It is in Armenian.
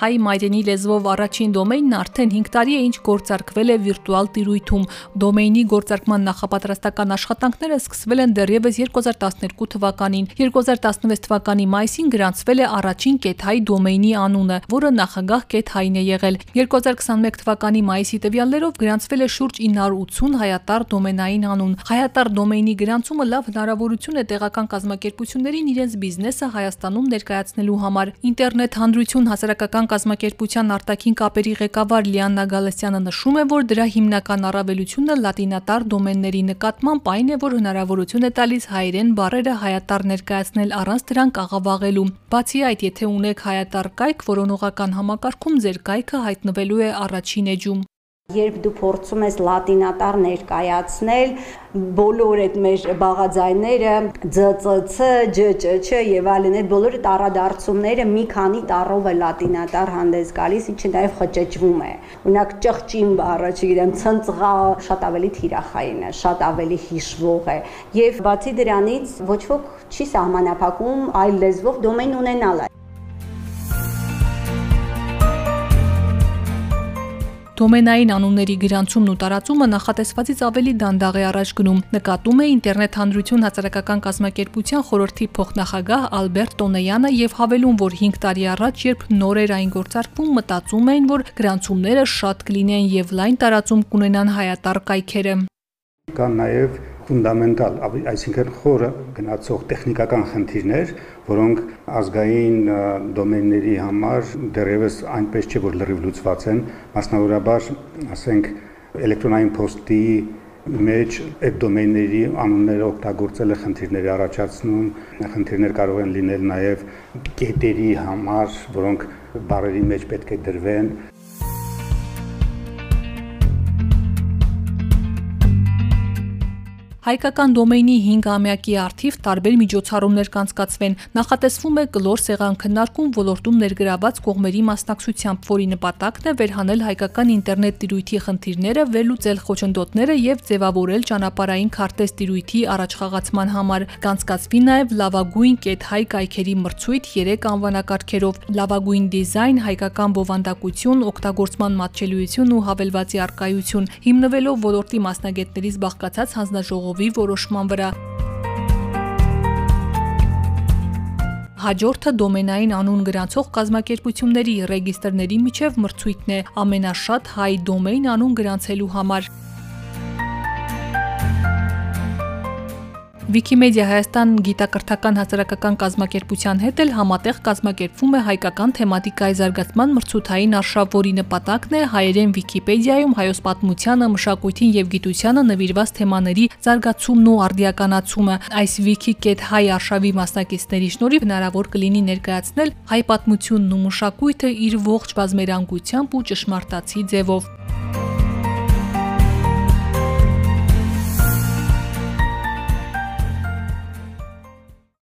հայ մայրենի լեզվով առաջին դոմեյնն արդեն 5 տարի է ինչ գործարկվել է վիրտուալ տիրույթում։ Դոմեյնի գործարկման նախապատրաստական աշխատանքները սկսվել են դեռևս 2012 թվականին։ 2016 թվականի մայիսին գրանցվել է առաջին հայ դոմեյնի անունը, որը նախագահ հայն է եղել։ 2021 թվականի մայիսի տվյալներով գրանցվել է շուրջ 980 հայատար դոմենային անուն։ Հայատար դոմեյնի գրանցումը լավ հնարավորություն է տեղական կազմակերպություններին իրենց բիզնեսը Հայաստանում ներկայացնելու համար։ Ինտերնետ հանրություն հասարակական Հասարակական կազմակերպության արտաքին կապերի ղեկավար Լիաննա Գալստյանը նշում է, որ դրա հիմնական առավելությունը լատինատար դոմենների նկատմամբ այն է, որ հնարավորություն է տալիս հայերեն բառերը հայատար ներկայացնել առանց դրանք աղավաղելու։ Բացի այդ, եթե ունեք հայատար կայք, որոնողական համակարգում ձեր կայքը հայտնվելու է առաջին էջում։ Երբ դու փորձում ես լատինատար ներկայացնել, բոլոր այդ մեր բաղաձայները ծ, ծ, չ, չ, չ եւ այլն այդ բոլորը տառադարձումները մի քանի տառով է լատինատար հանդես գալիս, ինչը նաեւ խճճվում է։ Օրինակ ճղճին բառը, չգիտեմ, ցնցղա շատ ավելի թիրախային է, շատ ավելի հիշվող է։ Եվ բացի դրանից ոչ ոք չի սահմանափակում այլ լեզվով դոմեն ունենալ Դոմենային անունների գրանցումն ու տարածումը նախատեսվածից ավելի դանդաղ է առաջ գնում, նկատում է ինտերնետ հանրություն հասարակական կազմակերպության խորհրդի փոխնախագահ Ալբերտ Տոնեյանը եւ հավելում, որ 5 տարի առաջ, երբ նոր էր այն գործարկվում, մտածում էին, որ գրանցումները շատ կլինեն եւ լայն տարածում կունենան հայատար կայքերը։ Կան նաեւ ֆունդամենտալ, այսինքն խորը գնացող տեխնիկական խնդիրներ, որոնք ազգային դոմենների համար դեռևս այնպես չէ որ լրիվ լուծված են, մասնավորաբար, ասենք, էլեկտրոնային փոստի մեջ այդ դոմենների անունները օգտագործելը խնդիրներ առաջացնում, խնդիրներ կարող են լինել նաև կետերի համար, որոնք բարերի մեջ պետք է դրվեն Հայկական դոմեյնի 5-ամյակի արդիվ տարբեր միջոցառումներ կանցկացվեն։ Նախատեսվում է կլոր սեղան քննարկում ոլորտում ներգրաված կողմերի մասնակցությամբ, որի նպատակն է վերհանել հայկական ինտերնետ տիրույթի խնդիրները, վերլուծել խոչընդոտները եւ ձևավորել ճանապարհային քարտեզ տիրույթի առաջխաղացման համար։ Կանցկացվի նաեւ լավագույն կետ հայ կայքերի մրցույթ 3 անվանակարգերով՝ լավագույն դիզայն, հայկական բովանդակություն, օգտագործման մատչելիություն ու հավելվածի արկայություն, հիմնվելով ոլորտի մասնագետներից բաղկացած հանձնաժողով ժողովի որոշման վրա։ Հաջորդը դոմենային անուն գրանցող կազմակերպությունների ռեգիստրների միջև մրցույթն է ամենաշատ հայ դոմեյն անուն գրանցելու համար։ Wikimedia Հայաստան գիտակրթական հասարակական կազմակերպության հետ էլ համատեղ կազմակերպվում է հայկական թեմատիկայի զարգացման մրցութային արշավ, որի նպատակն է հայերեն Վիկիպեդիայում հայոց պատմությանը, մշակույթին եւ գիտությանը նվիրված թեմաների զարգացումն ու արդիականացումը։ Այս wiki.hi արշավի մասնակիցների շնորհիվ հնարավոր կլինի ներկայացնել հայ պատմությունն ու մշակույթը իր ողջ բազմերանգությամբ ու ճշմարտացի ձևով։